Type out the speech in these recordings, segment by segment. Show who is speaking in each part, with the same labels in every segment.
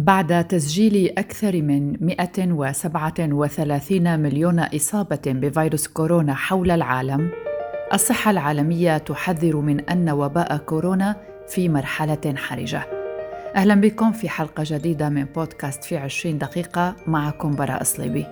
Speaker 1: بعد تسجيل أكثر من 137 مليون إصابة بفيروس كورونا حول العالم، الصحة العالمية تحذر من أن وباء كورونا في مرحلة حرجة. أهلا بكم في حلقة جديدة من بودكاست في 20 دقيقة معكم براء صليبي.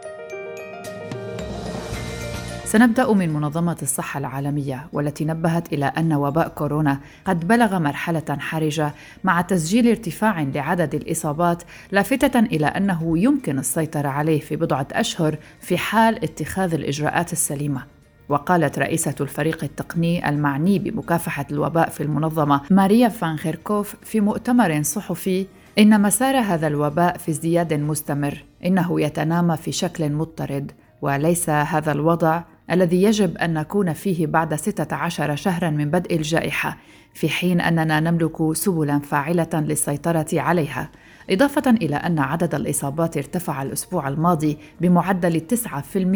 Speaker 1: سنبدأ من منظمة الصحة العالمية والتي نبهت إلى أن وباء كورونا قد بلغ مرحلة حرجة مع تسجيل ارتفاع لعدد الإصابات لافتة إلى أنه يمكن السيطرة عليه في بضعة أشهر في حال اتخاذ الإجراءات السليمة. وقالت رئيسة الفريق التقني المعني بمكافحة الوباء في المنظمة ماريا فانخيركوف في مؤتمر صحفي إن مسار هذا الوباء في ازدياد مستمر إنه يتنامى في شكل مضطرد وليس هذا الوضع الذي يجب أن نكون فيه بعد 16 شهرا من بدء الجائحة في حين أننا نملك سبلا فاعلة للسيطرة عليها إضافة إلى أن عدد الإصابات ارتفع الأسبوع الماضي بمعدل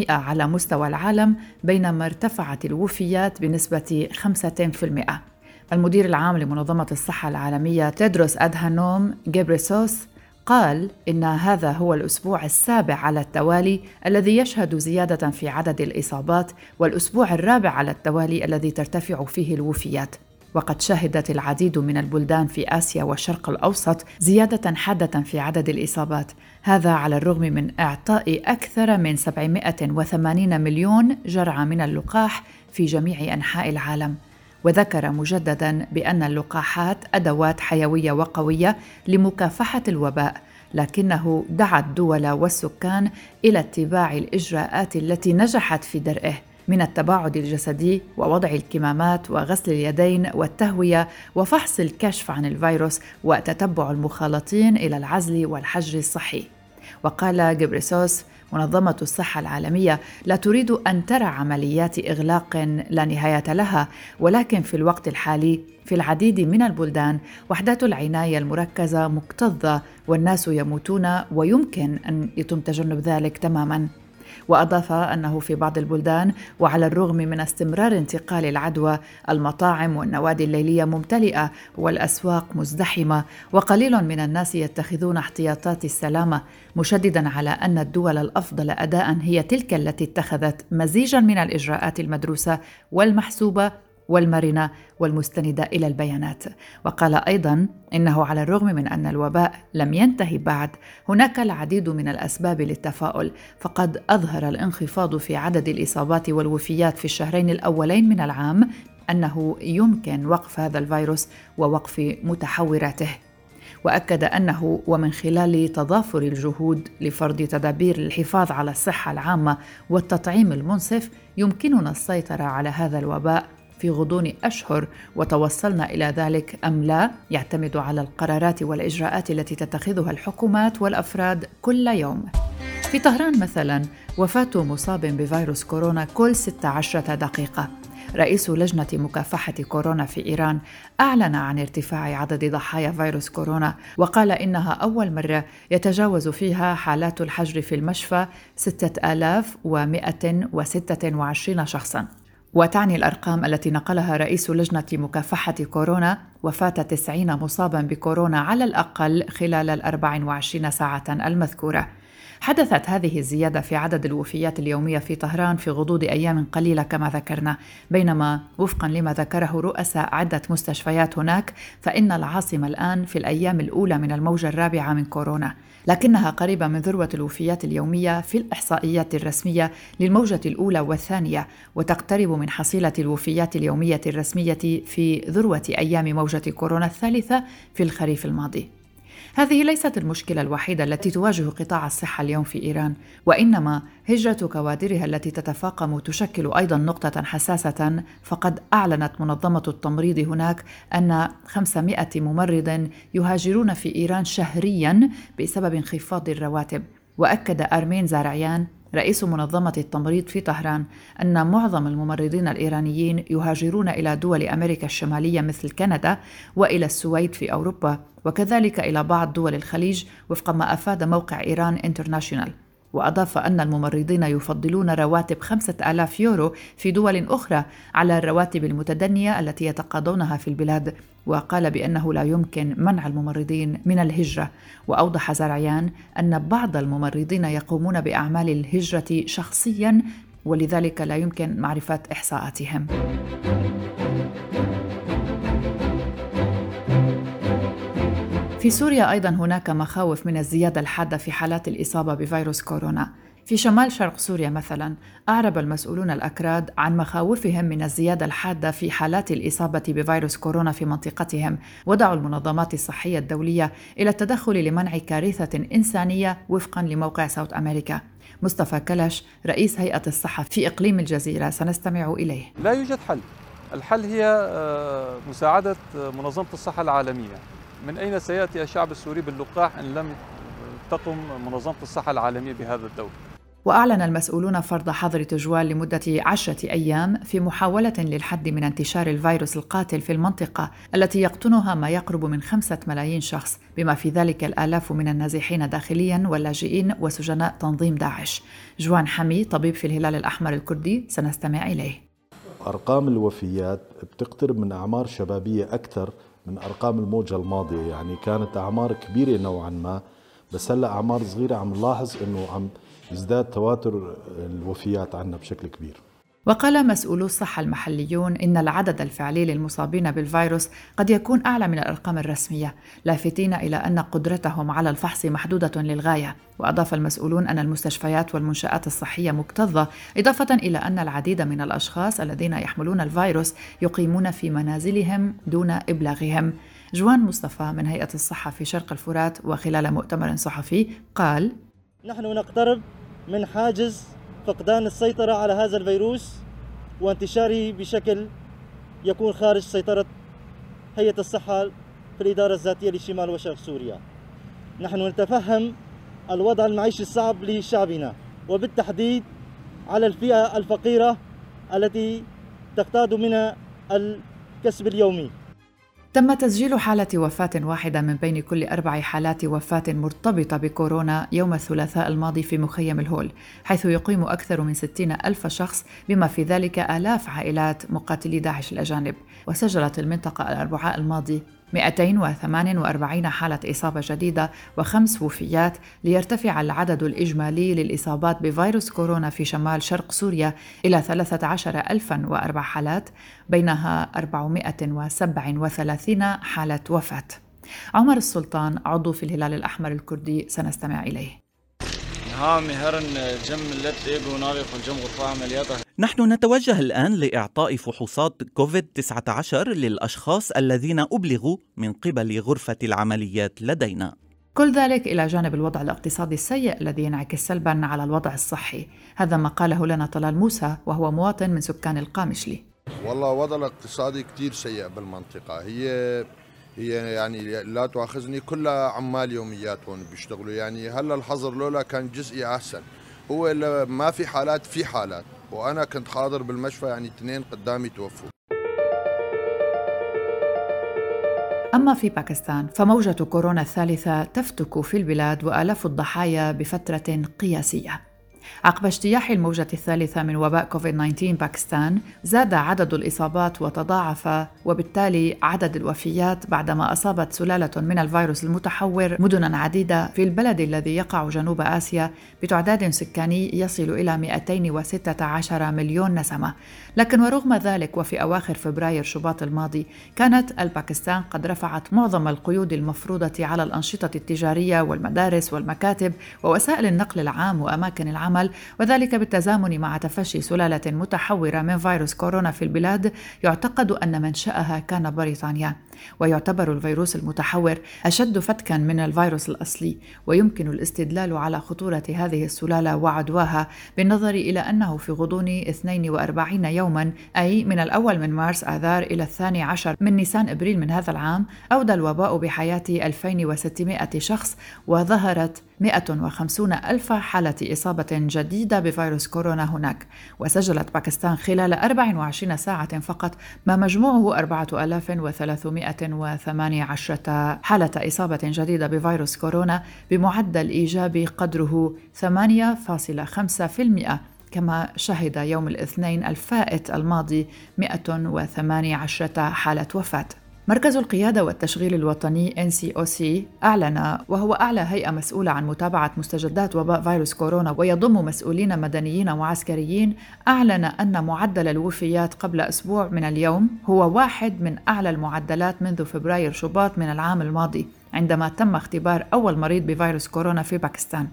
Speaker 1: 9% على مستوى العالم بينما ارتفعت الوفيات بنسبة 5%. المدير العام لمنظمة الصحة العالمية تيدروس أدهانوم جيبريسوس قال إن هذا هو الأسبوع السابع على التوالي الذي يشهد زيادة في عدد الإصابات والأسبوع الرابع على التوالي الذي ترتفع فيه الوفيات. وقد شهدت العديد من البلدان في آسيا والشرق الأوسط زيادة حادة في عدد الإصابات. هذا على الرغم من إعطاء أكثر من 780 مليون جرعة من اللقاح في جميع أنحاء العالم. وذكر مجددا بأن اللقاحات أدوات حيوية وقوية لمكافحة الوباء لكنه دعا الدول والسكان إلى اتباع الإجراءات التي نجحت في درئه من التباعد الجسدي ووضع الكمامات وغسل اليدين والتهوية وفحص الكشف عن الفيروس وتتبع المخالطين إلى العزل والحجر الصحي. وقال جبريسوس منظمة الصحة العالمية لا تريد أن ترى عمليات إغلاق لا نهاية لها، ولكن في الوقت الحالي في العديد من البلدان وحدات العناية المركزة مكتظة والناس يموتون ويمكن أن يتم تجنب ذلك تماماً. وأضاف أنه في بعض البلدان وعلى الرغم من استمرار انتقال العدوى المطاعم والنوادي الليلية ممتلئة والأسواق مزدحمة وقليل من الناس يتخذون احتياطات السلامة مشددا على أن الدول الأفضل اداء هي تلك التي اتخذت مزيجا من الإجراءات المدروسة والمحسوبة والمرنه والمستنده إلى البيانات. وقال أيضا إنه على الرغم من أن الوباء لم ينتهي بعد هناك العديد من الأسباب للتفاؤل فقد أظهر الانخفاض في عدد الإصابات والوفيات في الشهرين الأولين من العام أنه يمكن وقف هذا الفيروس ووقف متحوراته. وأكد أنه ومن خلال تضافر الجهود لفرض تدابير الحفاظ على الصحة العامة والتطعيم المنصف يمكننا السيطرة على هذا الوباء في غضون أشهر وتوصلنا إلى ذلك أم لا يعتمد على القرارات والإجراءات التي تتخذها الحكومات والأفراد كل يوم. في طهران مثلا وفاة مصاب بفيروس كورونا كل 16 دقيقة. رئيس لجنة مكافحة كورونا في إيران أعلن عن ارتفاع عدد ضحايا فيروس كورونا وقال إنها أول مرة يتجاوز فيها حالات الحجر في المشفى 6126 شخصاً وتعني الأرقام التي نقلها رئيس لجنة مكافحة كورونا وفاة 90 مصابا بكورونا على الأقل خلال ال 24 ساعة المذكورة. حدثت هذه الزيادة في عدد الوفيات اليومية في طهران في غضون أيام قليلة كما ذكرنا، بينما وفقا لما ذكره رؤساء عدة مستشفيات هناك فإن العاصمة الآن في الأيام الأولى من الموجة الرابعة من كورونا، لكنها قريبة من ذروة الوفيات اليومية في الإحصائيات الرسمية للموجة الأولى والثانية، وتقترب من حصيلة الوفيات اليومية الرسمية في ذروة أيام موجة كورونا الثالثة في الخريف الماضي. هذه ليست المشكلة الوحيدة التي تواجه قطاع الصحة اليوم في إيران، وإنما هجرة كوادرها التي تتفاقم تشكل أيضا نقطة حساسة، فقد أعلنت منظمة التمريض هناك أن 500 ممرض يهاجرون في إيران شهريا بسبب انخفاض الرواتب، وأكد أرمين زارعيان رئيس منظمة التمريض في طهران أن معظم الممرضين الإيرانيين يهاجرون إلى دول أمريكا الشمالية مثل كندا وإلى السويد في أوروبا وكذلك إلى بعض دول الخليج وفق ما أفاد موقع إيران إنترناشونال. وأضاف أن الممرضين يفضلون رواتب خمسة آلاف يورو في دول أخرى على الرواتب المتدنية التي يتقاضونها في البلاد وقال بأنه لا يمكن منع الممرضين من الهجرة. وأوضح زرعيان أن بعض الممرضين يقومون بأعمال الهجرة شخصيا ولذلك لا يمكن معرفة إحصاءاتهم. في سوريا أيضا هناك مخاوف من الزيادة الحادة في حالات الإصابة بفيروس كورونا. في شمال شرق سوريا مثلا أعرب المسؤولون الأكراد عن مخاوفهم من الزيادة الحادة في حالات الإصابة بفيروس كورونا في منطقتهم. ودعوا المنظمات الصحية الدولية إلى التدخل لمنع كارثة إنسانية وفقا لموقع ساوث أمريكا مصطفى كلش رئيس هيئة الصحة في إقليم الجزيرة سنستمع إليه.
Speaker 2: لا يوجد حل. الحل هي آه، مساعدة منظمة الصحة العالمية. من أين سيأتي الشعب السوري باللقاح إن لم تقم منظمة الصحة العالمية بهذا الدور؟
Speaker 1: وأعلن المسؤولون فرض حظر تجوال لمدة عشرة أيام في محاولة للحد من انتشار الفيروس القاتل في المنطقة التي يقطنها ما يقرب من خمسة ملايين شخص بما في ذلك الآلاف من النازحين داخليا واللاجئين وسجناء تنظيم داعش. جوان حمي طبيب في الهلال الأحمر الكردي سنستمع إليه.
Speaker 3: أرقام الوفيات بتقترب من أعمار شبابية أكثر من أرقام الموجة الماضية. يعني كانت أعمار كبيرة نوعا ما بس هلأ أعمار صغيرة عم نلاحظ إنه عم يزداد تواتر الوفيات عنا بشكل كبير.
Speaker 1: وقال مسؤولو الصحة المحليون إن العدد الفعلي للمصابين بالفيروس قد يكون أعلى من الأرقام الرسمية، لافتين إلى أن قدرتهم على الفحص محدودة للغاية، وأضاف المسؤولون أن المستشفيات والمنشآت الصحية مكتظة، إضافة إلى أن العديد من الأشخاص الذين يحملون الفيروس يقيمون في منازلهم دون إبلاغهم. جوان مصطفى من هيئة الصحة في شرق الفرات وخلال مؤتمر صحفي قال:
Speaker 4: نحن نقترب من حاجز فقدان السيطرة على هذا الفيروس وانتشاره بشكل يكون خارج سيطرة هيئة الصحة في الإدارة الذاتية لشمال وشرق سوريا. نحن نتفهم الوضع المعيشي الصعب لشعبنا وبالتحديد على الفئة الفقيرة التي تقتاد منها الكسب اليومي.
Speaker 1: تم تسجيل حالة وفاة واحدة من بين كل أربع حالات وفاة مرتبطة بكورونا يوم الثلاثاء الماضي في مخيم الهول حيث يقيم أكثر من 60 ألف شخص بما في ذلك آلاف عائلات مقاتلي داعش الأجانب. وسجلت المنطقة الأربعاء الماضي 248 حالة إصابة جديدة وخمس وفيات ليرتفع العدد الإجمالي للإصابات بفيروس كورونا في شمال شرق سوريا إلى 13004 حالات بينها 437 حالة وفاة. عمر السلطان عضو في الهلال الأحمر الكردي سنستمع إليه.
Speaker 5: نحن نتوجه الآن لإعطاء فحوصات كوفيد-19 للأشخاص الذين أبلغوا من قبل غرفة العمليات لدينا.
Speaker 1: كل ذلك إلى جانب الوضع الاقتصادي السيء الذي ينعكس سلبا على الوضع الصحي. هذا ما قاله لنا طلال موسى وهو مواطن من سكان القامشلي.
Speaker 6: والله الوضع الاقتصادي كتير سيء بالمنطقة. هي هي يعني لا تؤاخذني كلها عمال يوميات هون بيشتغلوا. يعني هلا الحظر لولا كان جزئي أحسن. هو ما في حالات في حالات. وأنا كنت حاضر بالمشفى يعني اثنين قدامي توفوا.
Speaker 1: أما في باكستان فموجة كورونا الثالثة تفتك في البلاد وآلاف الضحايا بفترة قياسية. عقب اجتياح الموجة الثالثة من وباء كوفيد 19 باكستان زاد عدد الإصابات وتضاعف وبالتالي عدد الوفيات بعدما أصابت سلالة من الفيروس المتحور مدنا عديدة في البلد الذي يقع جنوب آسيا بتعداد سكاني يصل إلى 216 مليون نسمة. لكن ورغم ذلك وفي أواخر فبراير شباط الماضي كانت الباكستان قد رفعت معظم القيود المفروضة على الأنشطة التجارية والمدارس والمكاتب ووسائل النقل العام وأماكن العمل وذلك بالتزامن مع تفشي سلالة متحورة من فيروس كورونا في البلاد. يعتقد أن منشأها كان بريطانيا ويعتبر الفيروس المتحور أشد فتكا من الفيروس الأصلي ويمكن الاستدلال على خطورة هذه السلالة وعدواها بالنظر إلى أنه في غضون 42 يوما أي من الأول من مارس آذار إلى الثاني عشر من نيسان إبريل من هذا العام أودى الوباء بحياة 2600 شخص وظهرت 150 ألف حالة إصابة جديدة بفيروس كورونا هناك وسجلت باكستان خلال 24 ساعة فقط ما مجموعه 4318 حالة إصابة جديدة بفيروس كورونا بمعدل إيجابي قدره 8.5% كما شهد يوم الاثنين الفائت الماضي 118 حالة وفاة. مركز القيادة والتشغيل الوطني NCOC أعلن وهو أعلى هيئة مسؤولة عن متابعة مستجدات وباء فيروس كورونا ويضم مسؤولين مدنيين وعسكريين أعلن أن معدل الوفيات قبل أسبوع من اليوم هو واحد من أعلى المعدلات منذ فبراير شباط من العام الماضي عندما تم اختبار أول مريض بفيروس كورونا في باكستان.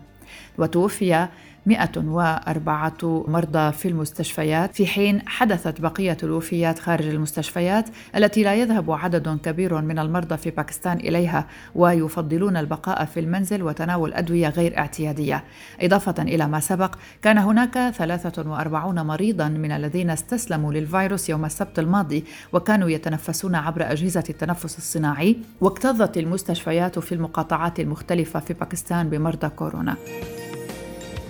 Speaker 1: وتوفي 104 مرضى في المستشفيات في حين حدثت بقية الوفيات خارج المستشفيات التي لا يذهب عدد كبير من المرضى في باكستان إليها ويفضلون البقاء في المنزل وتناول أدوية غير اعتيادية. إضافة إلى ما سبق كان هناك 43 مريضا من الذين استسلموا للفيروس يوم السبت الماضي وكانوا يتنفسون عبر أجهزة التنفس الصناعي واكتظت المستشفيات في المقاطعات المختلفة في باكستان بمرضى كورونا.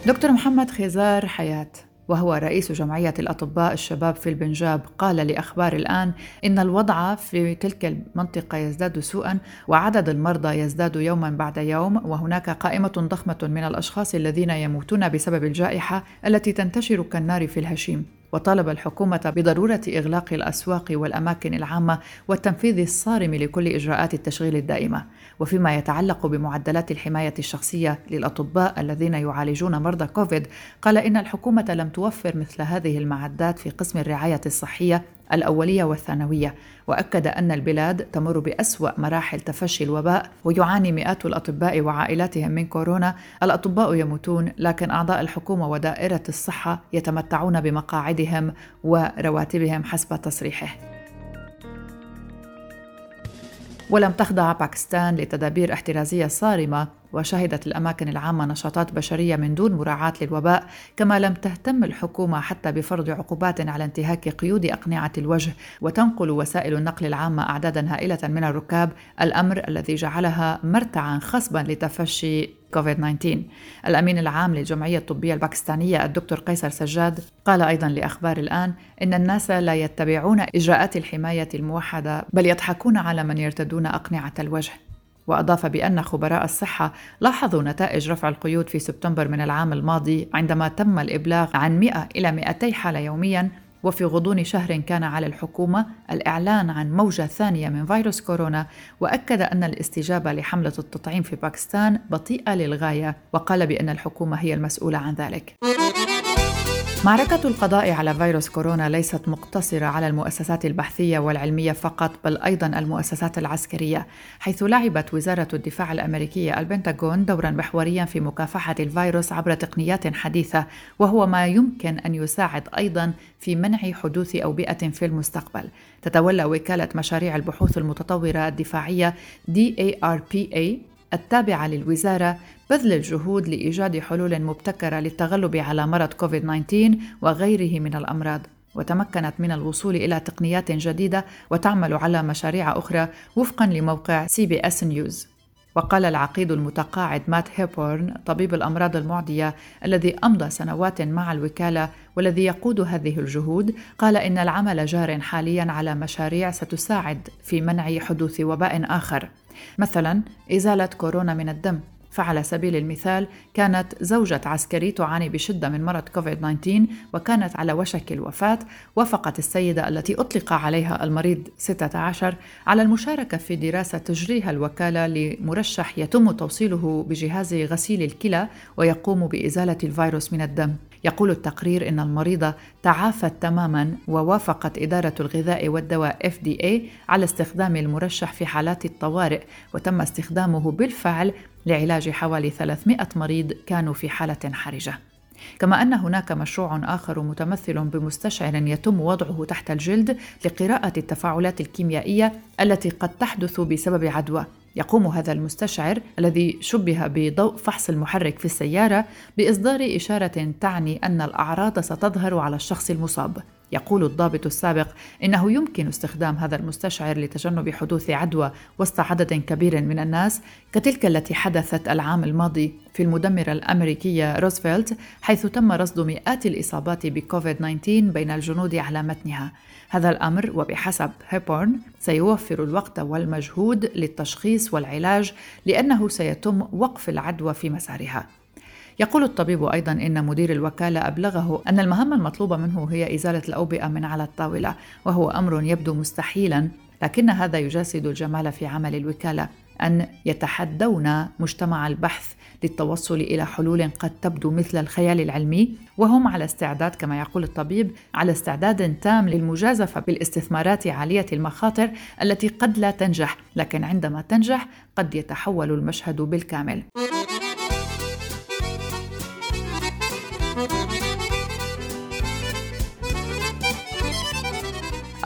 Speaker 1: دكتور محمد خزار حياة وهو رئيس جمعية الأطباء الشباب في البنجاب قال لأخبار الآن إن الوضع في تلك المنطقة يزداد سوءا وعدد المرضى يزداد يوما بعد يوم وهناك قائمة ضخمة من الأشخاص الذين يموتون بسبب الجائحة التي تنتشر كالنار في الهشيم. وطالب الحكومة بضرورة إغلاق الأسواق والأماكن العامة والتنفيذ الصارم لكل إجراءات التشغيل الدائمة. وفيما يتعلق بمعدلات الحماية الشخصية للأطباء الذين يعالجون مرضى كوفيد قال إن الحكومة لم توفر مثل هذه المعدات في قسم الرعاية الصحية الأولية والثانوية وأكد أن البلاد تمر بأسوأ مراحل تفشي الوباء ويعاني مئات الأطباء وعائلاتهم من كورونا. الأطباء يموتون لكن أعضاء الحكومة ودائرة الصحة يتمتعون بمقاعدهم ورواتبهم حسب تصريحه. ولم تخضع باكستان لتدابير احترازية صارمة وشهدت الأماكن العامة نشاطات بشرية من دون مراعاة للوباء كما لم تهتم الحكومة حتى بفرض عقوبات على انتهاك قيود أقنعة الوجه وتنقل وسائل النقل العامة أعدادا هائلة من الركاب الأمر الذي جعلها مرتعا خصبا لتفشي كوفيد 19 الأمين العام للجمعية الطبية الباكستانية الدكتور قيصر سجاد قال أيضا لأخبار الآن إن الناس لا يتبعون إجراءات الحماية الموحدة بل يضحكون على من يرتدون أقنعة الوجه. وأضاف بأن خبراء الصحة لاحظوا نتائج رفع القيود في سبتمبر من العام الماضي عندما تم الإبلاغ عن 100 إلى 200 حالة يومياً وفي غضون شهر كان على الحكومة الإعلان عن موجة ثانية من فيروس كورونا وأكد أن الاستجابة لحملة التطعيم في باكستان بطيئة للغاية وقال بأن الحكومة هي المسؤولة عن ذلك. معركة القضاء على فيروس كورونا ليست مقتصرة على المؤسسات البحثية والعلمية فقط بل أيضا المؤسسات العسكرية حيث لعبت وزارة الدفاع الأمريكية البنتاغون دورا محوريا في مكافحة الفيروس عبر تقنيات حديثة وهو ما يمكن أن يساعد أيضا في منع حدوث أوبئة في المستقبل. تتولى وكالة مشاريع البحوث المتطورة الدفاعية DARPA التابعة للوزارة بذل الجهود لإيجاد حلول مبتكرة للتغلب على مرض كوفيد-19 وغيره من الأمراض وتمكنت من الوصول إلى تقنيات جديدة وتعمل على مشاريع أخرى وفقا لموقع US News وقال العقيد المتقاعد مات هيبورن طبيب الأمراض المعدية الذي أمضى سنوات مع الوكالة والذي يقود هذه الجهود قال إن العمل جار حاليا على مشاريع ستساعد في منع حدوث وباء آخر. مثلا إزالة كورونا من الدم. فعلى سبيل المثال كانت زوجة عسكري تعاني بشدة من مرض كوفيد 19 وكانت على وشك الوفاة وافقت السيدة التي أطلق عليها المريض 16 على المشاركة في دراسة تجريها الوكالة لمرشح يتم توصيله بجهاز غسيل الكلى ويقوم بإزالة الفيروس من الدم. يقول التقرير إن المريضة تعافت تماما ووافقت إدارة الغذاء والدواء FDA على استخدام المرشح في حالات الطوارئ وتم استخدامه بالفعل لعلاج حوالي 300 مريض كانوا في حالة حرجة. كما أن هناك مشروع آخر متمثل بمستشعر يتم وضعه تحت الجلد لقراءة التفاعلات الكيميائية التي قد تحدث بسبب عدوى يقوم هذا المستشعر الذي شبه بضوء فحص المحرك في السيارة بإصدار إشارة تعني أن الأعراض ستظهر على الشخص المصاب يقول الضابط السابق إنه يمكن استخدام هذا المستشعر لتجنب حدوث عدوى وسط عدد كبير من الناس كتلك التي حدثت العام الماضي في المدمرة الأمريكية روزفلت حيث تم رصد مئات الإصابات بكوفيد 19 بين الجنود على متنها. هذا الأمر وبحسب هيبورن سيوفر الوقت والمجهود للتشخيص والعلاج لأنه سيتم وقف العدوى في مسارها. يقول الطبيب أيضا إن مدير الوكالة أبلغه أن المهمة المطلوبة منه هي إزالة الأوبئة من على الطاولة وهو أمر يبدو مستحيلا لكن هذا يجسد الجمال في عمل الوكالة أن يتحدون مجتمع البحث للتوصل إلى حلول قد تبدو مثل الخيال العلمي وهم على استعداد كما يقول الطبيب على استعداد تام للمجازفة بالاستثمارات عالية المخاطر التي قد لا تنجح لكن عندما تنجح قد يتحول المشهد بالكامل.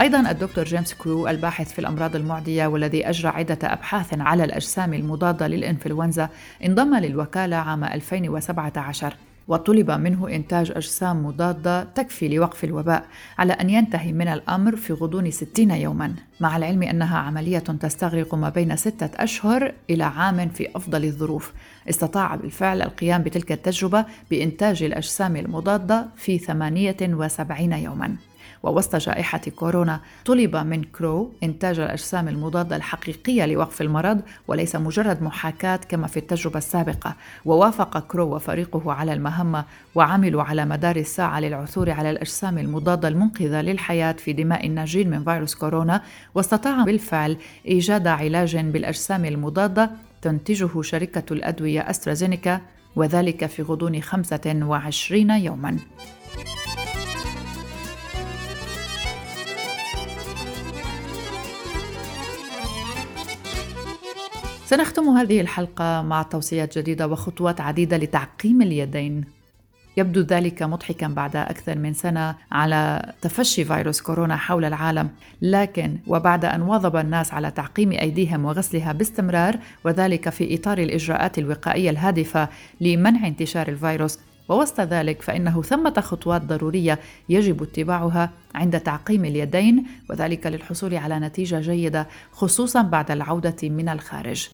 Speaker 1: أيضا الدكتور جيمس كرو الباحث في الأمراض المعدية والذي أجرى عدة أبحاث على الأجسام المضادة للإنفلونزا انضم للوكالة عام 2017 وطلب منه إنتاج أجسام مضادة تكفي لوقف الوباء على أن ينتهي من الأمر في غضون 60 يوما. مع العلم أنها عملية تستغرق ما بين ستة أشهر إلى عام في أفضل الظروف استطاع بالفعل القيام بتلك التجربة بإنتاج الأجسام المضادة في 78 يوما. ووسط جائحة كورونا طلب من كرو إنتاج الأجسام المضادة الحقيقية لوقف المرض وليس مجرد محاكاة كما في التجربة السابقة ووافق كرو وفريقه على المهمة وعملوا على مدار الساعة للعثور على الأجسام المضادة المنقذة للحياة في دماء الناجين من فيروس كورونا واستطاع بالفعل إيجاد علاج بالأجسام المضادة تنتجه شركة الأدوية أسترازينيكا وذلك في غضون 25 يوماً. سنختم هذه الحلقة مع توصيات جديدة وخطوات عديدة لتعقيم اليدين. يبدو ذلك مضحكا بعد أكثر من سنة على تفشي فيروس كورونا حول العالم. لكن وبعد أن واظب الناس على تعقيم أيديهم وغسلها باستمرار وذلك في إطار الإجراءات الوقائية الهادفة لمنع انتشار الفيروس. ووسط ذلك فإنه ثمة خطوات ضرورية يجب اتباعها عند تعقيم اليدين وذلك للحصول على نتيجة جيدة خصوصا بعد العودة من الخارج.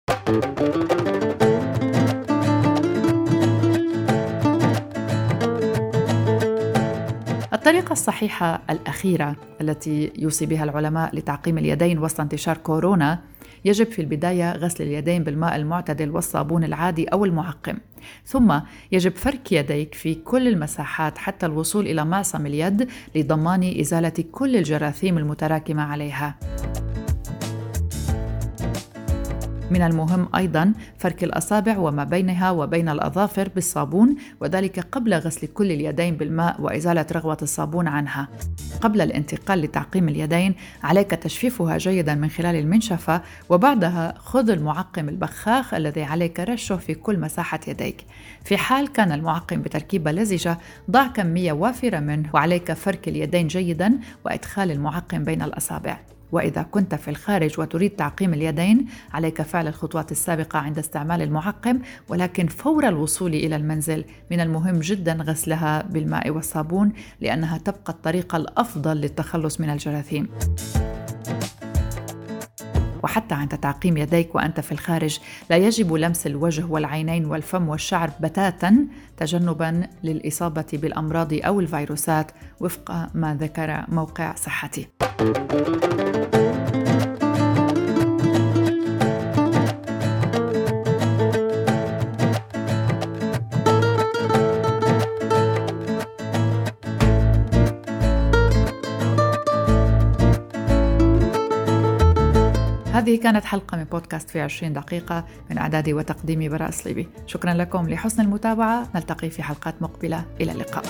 Speaker 1: الطريقة الصحيحة الأخيرة التي يوصي بها العلماء لتعقيم اليدين وسط انتشار كورونا يجب في البداية غسل اليدين بالماء المعتدل والصابون العادي أو المعقم ثم يجب فرك يديك في كل المساحات حتى الوصول إلى معصم اليد لضمان إزالة كل الجراثيم المتراكمة عليها. من المهم أيضا فرك الأصابع وما بينها وبين الأظافر بالصابون وذلك قبل غسل كل اليدين بالماء وإزالة رغوة الصابون عنها. قبل الانتقال لتعقيم اليدين عليك تجفيفها جيدا من خلال المنشفة وبعدها خذ المعقم البخاخ الذي عليك رشه في كل مساحة يديك. في حال كان المعقم بتركيبة لزجة ضع كمية وافرة منه وعليك فرك اليدين جيدا وإدخال المعقم بين الأصابع. وإذا كنت في الخارج وتريد تعقيم اليدين عليك فعل الخطوات السابقة عند استعمال المعقم ولكن فور الوصول إلى المنزل من المهم جدا غسلها بالماء والصابون لأنها تبقى الطريقة الأفضل للتخلص من الجراثيم. وحتى عند تعقيم يديك وأنت في الخارج لا يجب لمس الوجه والعينين والفم والشعر بتاتا تجنبا للإصابة بالأمراض أو الفيروسات وفق ما ذكر موقع صحتي هذه كانت حلقة من بودكاست في 20 دقيقة من إعدادي وتقديمي براء صليبي شكرا لكم لحسن المتابعة. نلتقي في حلقات مقبلة. إلى اللقاء.